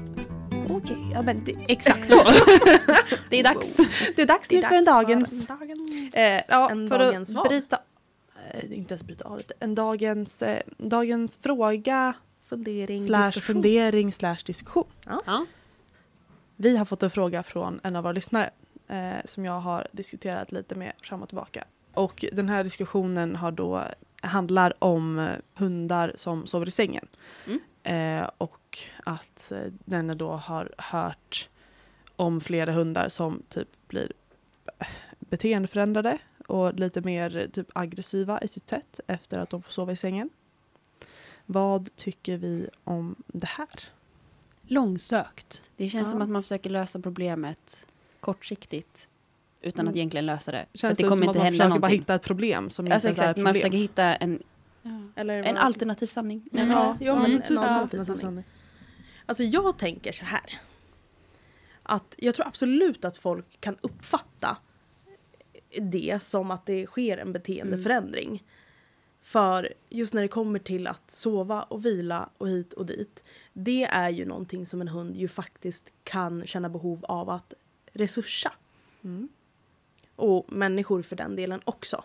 Speaker 1: Okej, ja men det,
Speaker 3: exakt så. Det är dags.
Speaker 4: Det är dags nu för en dagens...
Speaker 1: en dagens.
Speaker 4: Eh, ja,
Speaker 1: En
Speaker 4: för
Speaker 1: dagens
Speaker 4: att
Speaker 1: vad?
Speaker 4: bryta... Eh, inte ens bryta av det. En dagens, eh, dagens fråga
Speaker 1: Fundering,
Speaker 4: slash
Speaker 1: diskussion.
Speaker 4: fundering slash diskussion.
Speaker 3: Ja.
Speaker 4: Vi har fått en fråga från en av våra lyssnare eh, som jag har diskuterat lite med fram och tillbaka. Och den här diskussionen har då, handlar om eh, hundar som sover i sängen.
Speaker 2: Mm.
Speaker 4: Eh, och att eh, den då har hört om flera hundar som typ blir eh, beteendeförändrade och lite mer typ aggressiva i sitt sätt efter att de får sova i sängen. Vad tycker vi om det här?
Speaker 3: Långsökt.
Speaker 2: Det känns
Speaker 4: Ja.
Speaker 2: som att man försöker lösa problemet kortsiktigt. Utan att
Speaker 4: Mm.
Speaker 2: egentligen lösa det. För
Speaker 4: Känns
Speaker 2: att det
Speaker 4: det
Speaker 2: kommer
Speaker 4: som
Speaker 2: inte
Speaker 4: att man
Speaker 2: hända
Speaker 4: försöker
Speaker 2: någonting.
Speaker 4: bara hitta ett problem som
Speaker 2: Alltså
Speaker 4: inte ens är
Speaker 2: exakt,
Speaker 4: ett
Speaker 2: man
Speaker 4: problem?
Speaker 2: försöker hitta en,
Speaker 1: Eller
Speaker 2: en alternativ sanning.
Speaker 3: Mm.
Speaker 2: Nej, men-
Speaker 1: Ja, ja men
Speaker 4: Mm,
Speaker 1: en
Speaker 4: typ
Speaker 1: alternativ
Speaker 4: alternativ
Speaker 1: sanning.
Speaker 4: sanning.
Speaker 1: Alltså jag tänker så här. Att jag tror absolut att folk kan uppfatta det som att det sker en beteendeförändring. För just när det kommer till att sova och vila och hit och dit. Det är ju någonting som en hund ju faktiskt kan känna behov av att resursa.
Speaker 4: Mm.
Speaker 1: Och människor för den delen också.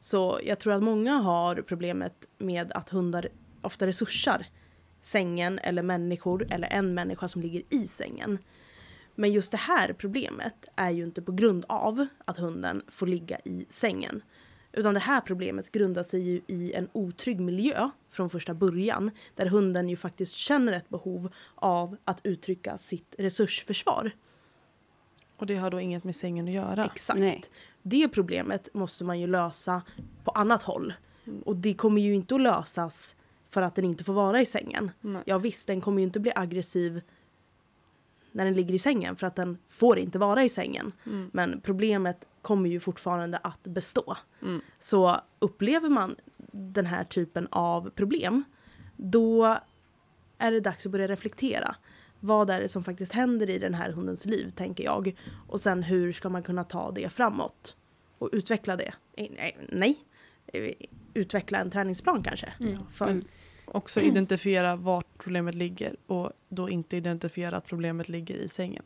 Speaker 1: Så jag tror att många har problemet med att hundar ofta resursar sängen eller människor eller en människa som ligger i sängen. Men just det här problemet är ju inte på grund av att hunden får ligga i sängen. Utan det här problemet grundar sig ju i en otrygg miljö från första början. Där hunden ju faktiskt känner ett behov av att uttrycka sitt resursförsvar.
Speaker 4: Och det har då inget med sängen att göra?
Speaker 1: Exakt.
Speaker 2: Nej.
Speaker 1: Det problemet måste man ju lösa på annat håll. Och det kommer ju inte att lösas för att den inte får vara i sängen.
Speaker 4: Nej.
Speaker 1: Ja visst, den kommer ju inte bli aggressiv när den ligger i sängen för att den får inte vara i sängen.
Speaker 4: Mm.
Speaker 1: Men problemet kommer ju fortfarande att bestå.
Speaker 4: Mm.
Speaker 1: Så upplever man den här typen av problem då är det dags att börja reflektera. Vad är det som faktiskt händer i den här hundens liv, tänker jag. Och sen hur ska man kunna ta det framåt? Och utveckla det. Eh, Nej, nej. Eh, utveckla en träningsplan kanske.
Speaker 3: Mm.
Speaker 1: För.
Speaker 4: Också identifiera vart problemet ligger och då inte identifiera att problemet ligger i sängen.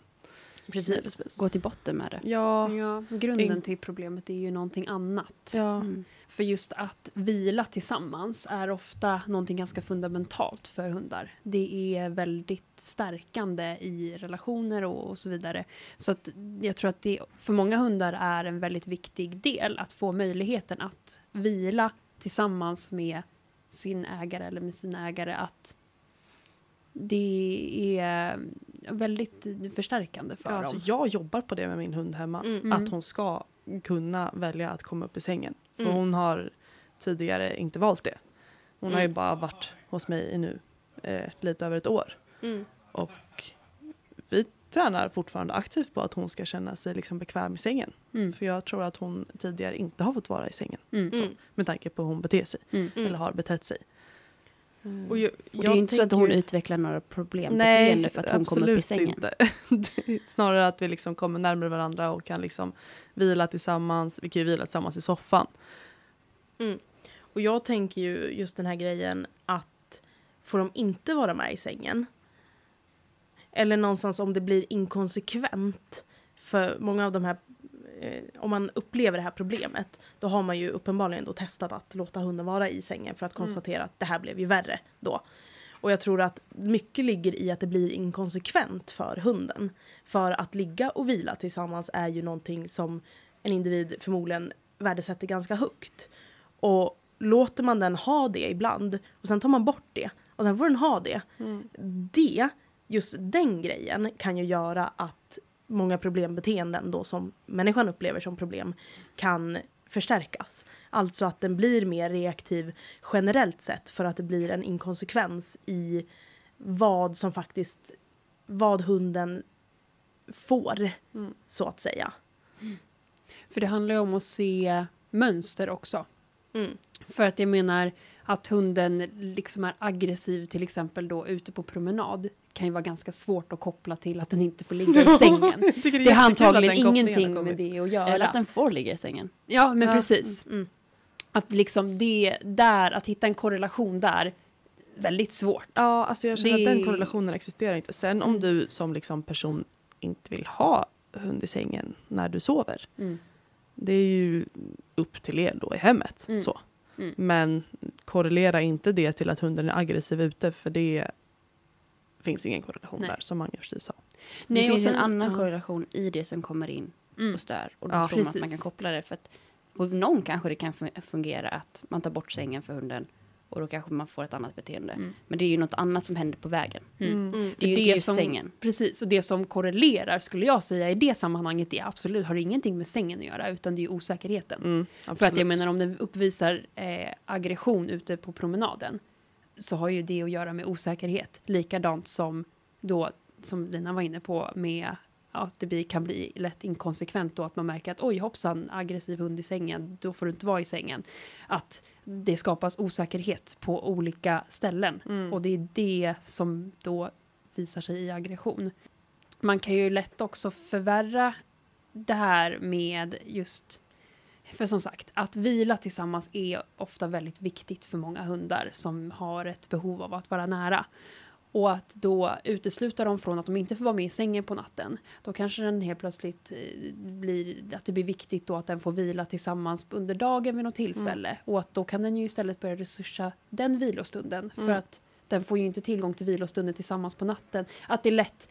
Speaker 2: Precis.
Speaker 4: Nödvändigtvis.
Speaker 2: Gå till botten med det.
Speaker 4: Ja,
Speaker 3: Ja, grunden
Speaker 4: In-
Speaker 3: till problemet är ju någonting annat.
Speaker 4: ja.
Speaker 2: Mm.
Speaker 3: För just att vila tillsammans är ofta någonting ganska fundamentalt för hundar. Det är väldigt stärkande i relationer och, och så vidare. Så att jag tror att det för många hundar är en väldigt viktig del att få möjligheten att vila tillsammans med sin ägare eller med sin ägare. Att det är väldigt förstärkande för
Speaker 4: Ja, alltså,
Speaker 3: dem.
Speaker 4: jag jobbar på det med min hund hemma.
Speaker 1: Mm.
Speaker 4: Att hon ska kunna välja att komma upp i sängen. För
Speaker 1: Mm.
Speaker 4: hon har tidigare inte valt det. Hon har ju
Speaker 1: Mm.
Speaker 4: bara varit hos mig i nu eh, lite över ett år.
Speaker 1: Mm.
Speaker 4: Och vi tränar fortfarande aktivt på att hon ska känna sig liksom bekväm i sängen.
Speaker 3: Mm.
Speaker 4: För jag tror att hon tidigare inte har fått vara i sängen.
Speaker 3: Mm.
Speaker 4: Så,
Speaker 1: Mm.
Speaker 4: med tanke på hur hon beter sig.
Speaker 3: Mm.
Speaker 1: Mm.
Speaker 4: Eller har betett sig.
Speaker 1: Och jag,
Speaker 2: Och det är inte så att hon
Speaker 1: ju-
Speaker 2: utvecklar några problembeteende för att hon kommer upp i sängen.
Speaker 4: inte. Snarare att vi liksom kommer närmare varandra och kan liksom vila tillsammans. Vi kan ju vila tillsammans i soffan.
Speaker 1: Och jag tänker ju just den här grejen att får de inte vara med i sängen eller någonstans om det blir inkonsekvent för många av de här eh, om man upplever det här problemet då har man ju uppenbarligen då testat att låta hunden vara i sängen för att konstatera att det här blev ju värre då. Och jag tror att mycket ligger i att det blir inkonsekvent för hunden. För att ligga och vila tillsammans är ju någonting som en individ förmodligen värdesätter ganska högt. Och låter man den ha det ibland och sen tar man bort det och sen får den ha det. Det, just den grejen kan ju göra att många problembeteenden då som människan upplever som problem kan förstärkas. Alltså att den blir mer reaktiv generellt sett för att det blir en inkonsekvens i vad som faktiskt, vad hunden får,
Speaker 4: Mm.
Speaker 1: så att säga.
Speaker 3: För det handlar ju om att se mönster också.
Speaker 1: Mm.
Speaker 3: För att jag menar att hunden liksom är aggressiv till exempel då ute på promenad kan ju vara ganska svårt att koppla till att den inte får ligga i sängen.
Speaker 4: Tycker
Speaker 3: Det har antagligen
Speaker 4: har
Speaker 3: ingenting med det att göra.
Speaker 2: Eller att den får ligga i sängen.
Speaker 3: Ja, men
Speaker 4: Ja.
Speaker 3: precis.
Speaker 1: Mm.
Speaker 3: Att liksom det där, att hitta en korrelation där, väldigt svårt.
Speaker 4: Ja, alltså jag känner
Speaker 3: Det-
Speaker 4: att den korrelationen existerar inte. Sen om du som liksom person inte vill ha hund i sängen när du sover.
Speaker 3: Mm.
Speaker 4: Det är ju upp till er då i hemmet.
Speaker 3: Mm.
Speaker 4: Så.
Speaker 3: Mm.
Speaker 4: Men korrelera inte det till att hunden är aggressiv ute för det finns ingen korrelation
Speaker 3: Nej.
Speaker 4: där som man precis sa.
Speaker 2: Det
Speaker 3: och
Speaker 2: finns en annan
Speaker 3: ja.
Speaker 2: korrelation i det som kommer in
Speaker 3: Mm.
Speaker 2: och stör. Och då
Speaker 4: Ja,
Speaker 2: tror man att man
Speaker 3: precis.
Speaker 2: kan koppla det. För att på någon kanske det kan fun- fungera att man tar bort sängen för hunden och då kanske man får ett annat beteende.
Speaker 3: Mm.
Speaker 2: Men det är ju något annat som händer på vägen.
Speaker 3: Mm.
Speaker 1: Mm.
Speaker 2: Det är ju
Speaker 3: det
Speaker 2: inte
Speaker 3: som-
Speaker 2: sängen.
Speaker 3: Precis, och det som korrelerar skulle jag säga i det sammanhanget är absolut, har ingenting med sängen att göra utan det är ju osäkerheten.
Speaker 4: Mm,
Speaker 3: För att jag menar om den uppvisar eh, aggression ute på promenaden så har ju det att göra med osäkerhet. Likadant som då, som Lina var inne på med att det blir, kan bli lätt inkonsekvent då att man märker att oj hoppsan, aggressiv hund i sängen, då får du inte vara i sängen. Att det skapas osäkerhet på olika ställen
Speaker 4: Mm.
Speaker 3: och det är det som då visar sig i aggression. Man kan ju lätt också förvärra det här med just för som sagt, att vila tillsammans är ofta väldigt viktigt för många hundar som har ett behov av att vara nära. Och att då utesluta dem från att de inte får vara med i sängen på natten, då kanske den helt plötsligt eh, blir, att det blir viktigt då att den får vila tillsammans under dagen vid något tillfälle. Och att då kan den ju istället börja resursa den vilostunden. För
Speaker 4: Mm.
Speaker 3: att den får ju inte tillgång till vilostunden tillsammans på natten. Att det lätt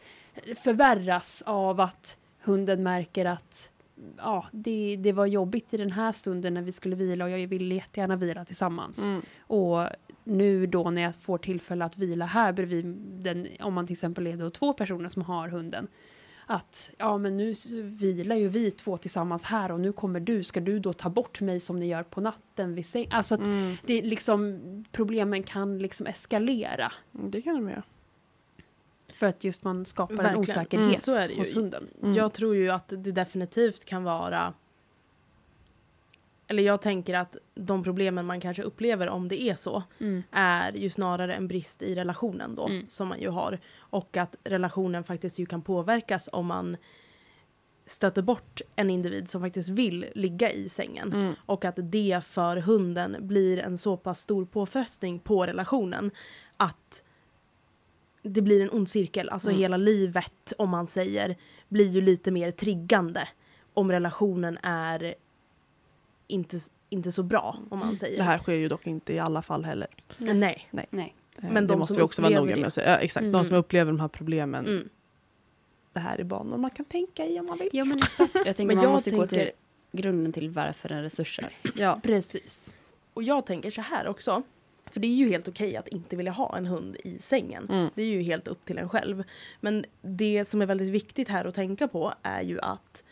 Speaker 3: förvärras av att hunden märker att ja, det, det var jobbigt i den här stunden när vi skulle vila och jag ville jättegärna vila tillsammans.
Speaker 4: Mm.
Speaker 3: Och nu då när jag får tillfälle att vila här bredvid den, om man till exempel är då två personer som har hunden, att ja men nu vilar ju vi två tillsammans här och nu kommer du, ska du då ta bort mig som ni gör på natten vid säng? Alltså att
Speaker 4: Mm.
Speaker 3: det liksom, problemen kan liksom eskalera
Speaker 4: Det kan de göra.
Speaker 3: För att just man skapar en
Speaker 1: Verkligen.
Speaker 3: osäkerhet
Speaker 1: Mm, det ju.
Speaker 3: hos hunden.
Speaker 4: Mm.
Speaker 1: Jag tror ju att det definitivt kan vara eller jag tänker att de problemen man kanske upplever om det är så
Speaker 3: Mm.
Speaker 1: är ju snarare en brist i relationen då
Speaker 3: Mm.
Speaker 1: som man ju har och att relationen faktiskt ju kan påverkas om man stöter bort en individ som faktiskt vill ligga i sängen
Speaker 4: Mm.
Speaker 1: och att det för hunden blir en så pass stor påfrestning på relationen att det blir en ond cirkel. Alltså
Speaker 4: Mm.
Speaker 1: hela livet, om man säger, blir ju lite mer triggande om relationen är inte, inte så bra, om man säger.
Speaker 4: Det här sker ju dock inte i alla fall heller.
Speaker 1: Nej.
Speaker 2: Nej.
Speaker 4: Eh,
Speaker 1: Men
Speaker 4: det
Speaker 1: de
Speaker 4: måste
Speaker 1: som
Speaker 4: vi också vara noga med att säga. Ja, exakt,
Speaker 3: Mm.
Speaker 4: de som upplever de här problemen.
Speaker 1: Mm.
Speaker 4: Det här är banor man kan tänka i om man vill.
Speaker 3: Ja men exakt.
Speaker 2: Jag tänker
Speaker 1: Men
Speaker 2: man
Speaker 1: jag
Speaker 2: måste gå
Speaker 1: tänker-
Speaker 2: till grunden till varför en resurs är.
Speaker 4: Ja.
Speaker 3: Precis.
Speaker 1: Och jag tänker så här också. För det är ju helt okej att inte vilja ha en hund i sängen.
Speaker 4: Mm.
Speaker 1: Det är ju helt upp till en själv. Men det som är väldigt viktigt här att tänka på är ju att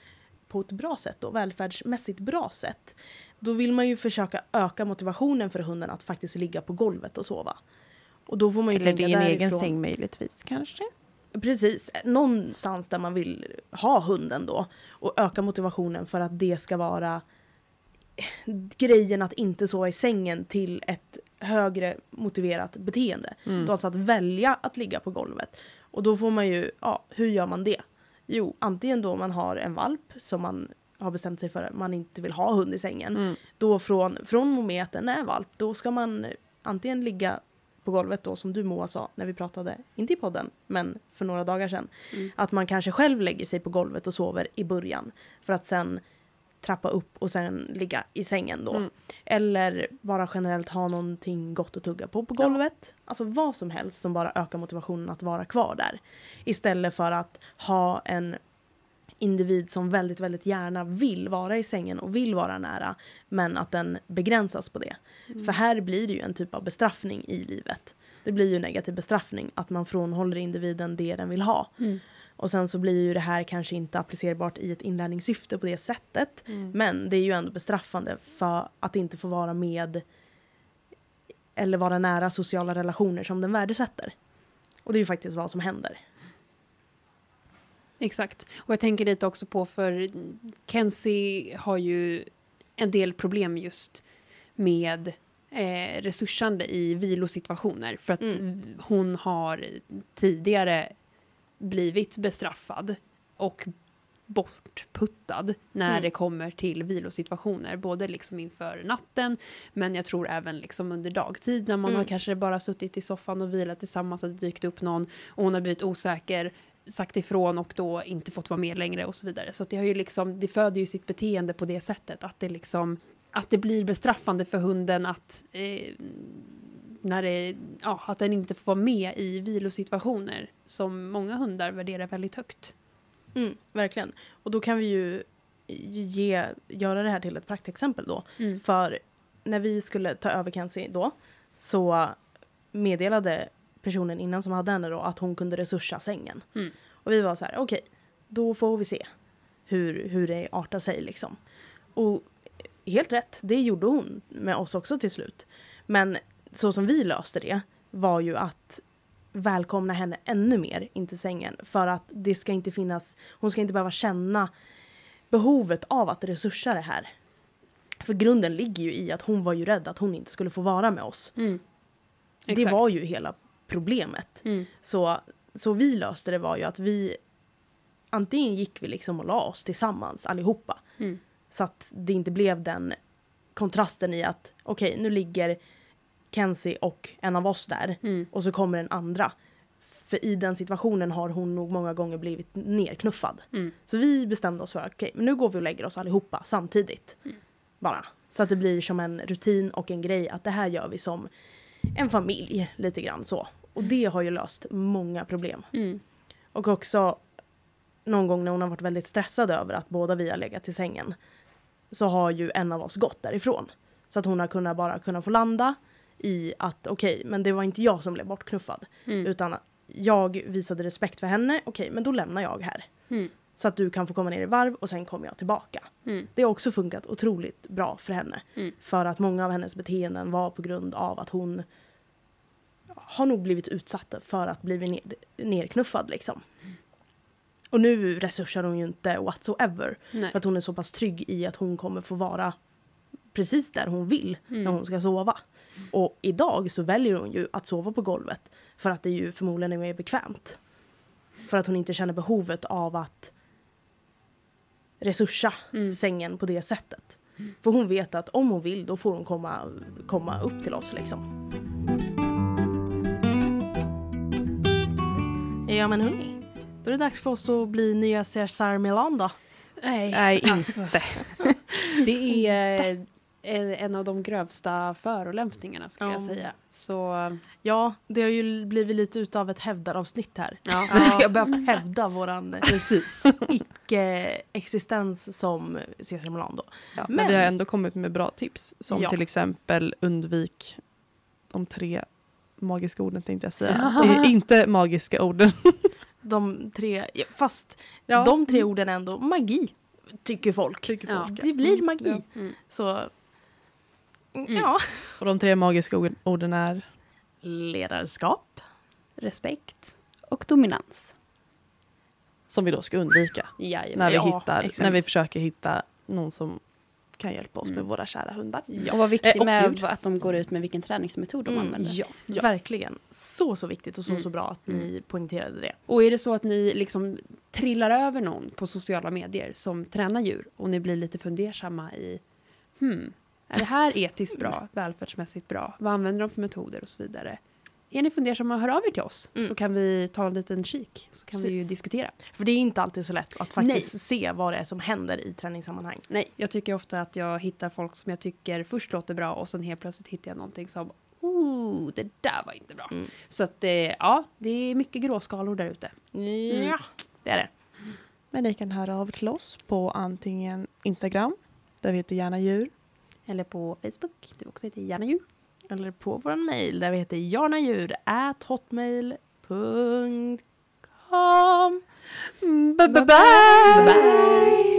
Speaker 1: på ett bra sätt då, välfärdsmässigt bra sätt, då vill man ju försöka öka motivationen för hunden att faktiskt ligga på golvet och sova. Och då får man ju
Speaker 4: Eller
Speaker 1: tänka
Speaker 4: din egen
Speaker 1: därifrån-
Speaker 4: säng möjligtvis kanske.
Speaker 1: Precis, någonstans där man vill ha hunden då och öka motivationen för att det ska vara grejen att inte sova i sängen till ett högre motiverat beteende.
Speaker 4: Mm.
Speaker 1: Då alltså att välja att ligga på golvet. Och då får man ju, ja, hur gör man det? Jo, antingen då man har en valp som man har bestämt sig för att man inte vill ha hund i sängen.
Speaker 4: Mm.
Speaker 1: Då från, från och med att den är valp, då ska man antingen ligga på golvet då som du Moa sa när vi pratade, inte i podden, men för några dagar sedan.
Speaker 3: Mm.
Speaker 1: Att man kanske själv lägger sig på golvet och sover i början för att sen trappa upp och sen ligga i sängen då.
Speaker 4: Mm.
Speaker 1: Eller bara generellt ha någonting gott att tugga på på golvet. Alltså vad som helst som bara ökar motivationen att vara kvar där. Istället för att ha en individ som väldigt, väldigt gärna vill vara i sängen och vill vara nära men att den begränsas på det. För här blir det ju en typ av bestraffning i livet. Det blir ju negativ bestraffning att man frånhåller individen det den vill ha.
Speaker 3: Mm.
Speaker 1: Och sen så blir ju det här kanske inte applicerbart i ett inlärningssyfte på det sättet.
Speaker 4: Mm.
Speaker 1: Men det är ju ändå bestraffande för att inte få vara med eller vara nära sociala relationer som den värdesätter. Och det är ju faktiskt vad som händer.
Speaker 3: Exakt. Och jag tänker lite också på för Kenzie har ju en del problem just med eh, resursande i vilosituationer. För att
Speaker 1: Mm.
Speaker 3: hon har tidigare blivit bestraffad och bortputtad när
Speaker 1: Mm.
Speaker 3: det kommer till vilosituationer. Både liksom inför natten men jag tror även liksom under dagtid när man
Speaker 1: Mm.
Speaker 3: har kanske bara suttit i soffan och vilat tillsammans att det dykt upp någon och hon har blivit osäker sagt ifrån och då inte fått vara med längre och så vidare. Så det har ju liksom, det föder ju sitt beteende på det sättet att det liksom, att det blir bestraffande för hunden att eh, när det, ja, att den inte får vara med i vilosituationer som många hundar värderar väldigt högt.
Speaker 1: Mm, verkligen. Och då kan vi ju ge, göra det här till ett praktexempel då.
Speaker 3: Mm.
Speaker 1: För när vi skulle ta över Kenzie då så meddelade personen innan som hade henne då att hon kunde resursa sängen.
Speaker 3: Mm.
Speaker 1: Och vi var så här, okej, då får vi se hur, hur det artar sig liksom. Och helt rätt, det gjorde hon med oss också till slut. Men så som vi löste det var ju att välkomna henne ännu mer in till sängen för att det ska inte finnas, hon ska inte behöva känna behovet av att resursa det här. För grunden ligger ju i att hon var ju rädd att hon inte skulle få vara med oss.
Speaker 3: Mm.
Speaker 1: Det var ju hela problemet.
Speaker 3: Mm.
Speaker 1: Så, så vi löste det var ju att vi antingen gick vi liksom och la oss tillsammans allihopa.
Speaker 3: Mm.
Speaker 1: Så att det inte blev den kontrasten i att okej nu ligger Kenzie och en av oss där
Speaker 3: Mm.
Speaker 1: och så kommer den andra. För i den situationen har hon nog många gånger blivit nerknuffad.
Speaker 3: Mm.
Speaker 1: Så vi bestämde oss för att men nu går vi och lägger oss allihopa samtidigt.
Speaker 3: Mm.
Speaker 1: Bara. Så att det blir som en rutin och en grej att det här gör vi som en familj lite grann så. Och det har ju löst många problem.
Speaker 3: Mm.
Speaker 1: Och också någon gång när hon har varit väldigt stressad över att båda vi har legat i sängen så har ju en av oss gått därifrån. Så att hon har kunnat bara kunna få landa i att okej, men det var inte jag som blev bortknuffad
Speaker 3: Mm.
Speaker 1: utan jag visade respekt för henne, okej men då lämnar jag här.
Speaker 2: Mm.
Speaker 1: Så att du kan få komma ner i varv och sen kommer jag tillbaka.
Speaker 2: Mm.
Speaker 1: Det har också funkat otroligt bra för henne.
Speaker 2: Mm.
Speaker 1: För att många av hennes beteenden var på grund av att hon har nog blivit utsatt för att bli ner, nerknuffad liksom. Och nu resursar hon ju inte whatsoever.
Speaker 2: Nej.
Speaker 1: För att hon är så pass trygg i att hon kommer få vara precis där hon vill
Speaker 2: Mm.
Speaker 1: när hon ska sova. Och idag så väljer hon ju att sova på golvet för att det ju förmodligen är mer bekvämt. För att hon inte känner behovet av att resursa
Speaker 2: Mm.
Speaker 1: sängen på det sättet. För hon vet att om hon vill då får hon komma, komma upp till oss liksom. Ja men hörni, då är det dags för oss att bli nya Cesar Milan då.
Speaker 3: Nej,
Speaker 4: Nej,
Speaker 3: alltså,
Speaker 4: inte.
Speaker 3: det är en av de grövsta förolämpningarna skulle jag
Speaker 1: Ja.
Speaker 3: säga. Så
Speaker 1: Ja, det har ju blivit lite utav ett hävdaravsnitt här.
Speaker 3: ja.
Speaker 1: Vi har behövt hävda våran icke-existens som Cesar Milan då.
Speaker 4: Ja, men,
Speaker 1: Men-
Speaker 4: vi har ändå kommit med bra tips som
Speaker 1: Ja.
Speaker 4: till exempel undvik de tre magiska orden tänkte jag säga.
Speaker 1: Ja.
Speaker 4: Det är inte magiska orden.
Speaker 1: De tre, ja, fast
Speaker 4: Ja.
Speaker 1: de tre orden är ändå magi, tycker folk.
Speaker 4: Tycker
Speaker 3: Ja.
Speaker 4: folk.
Speaker 1: Det blir magi.
Speaker 4: Ja.
Speaker 2: Mm.
Speaker 1: Så,
Speaker 3: Mm.
Speaker 1: ja.
Speaker 4: Och de tre magiska ord- orden är
Speaker 1: Ledarskap.
Speaker 2: Respekt och dominans.
Speaker 4: som vi då ska undvika
Speaker 3: Jajamän.
Speaker 4: när vi,
Speaker 1: Ja,
Speaker 4: hittar,
Speaker 1: exakt.
Speaker 4: när vi försöker hitta någon som kan hjälpa oss
Speaker 2: Mm.
Speaker 4: med våra kära hundar.
Speaker 2: Och var viktigt
Speaker 4: Eh, och
Speaker 2: med
Speaker 4: djur.
Speaker 2: att de går ut med vilken träningsmetod de
Speaker 1: Mm,
Speaker 2: använder.
Speaker 3: Ja.
Speaker 4: Ja.
Speaker 1: Verkligen. Så, så viktigt och så,
Speaker 2: Mm.
Speaker 1: så bra att ni poängterade det.
Speaker 3: Och är det så att ni liksom trillar över någon på sociala medier som tränar djur och ni blir lite fundersamma i hmm, är det här etiskt bra, välfärdsmässigt bra, vad använder de för metoder och så vidare. Är ni fundersamma, hör av er till oss
Speaker 1: Mm.
Speaker 3: så kan vi ta en liten kik. Så kan vi ju
Speaker 1: Precis.
Speaker 3: diskutera.
Speaker 1: För det är inte alltid så lätt att faktiskt se vad det är som händer i träningssammanhang.
Speaker 3: Nej, jag tycker ofta att jag hittar folk som jag tycker först låter bra och sen helt plötsligt hittar jag någonting som oh, det där var inte bra.
Speaker 1: Mm.
Speaker 3: Så att eh, ja, det är mycket gråskalor där ute.
Speaker 1: Ja, det är det.
Speaker 4: Men ni kan höra av till oss på antingen Instagram, där vi heter gärna djur,
Speaker 3: Eller på Facebook, det också heter Gärna djur.
Speaker 1: Eller på vår mail där vi heter jarnadjur.hotmail.com
Speaker 4: Bye bye!
Speaker 1: Bye bye!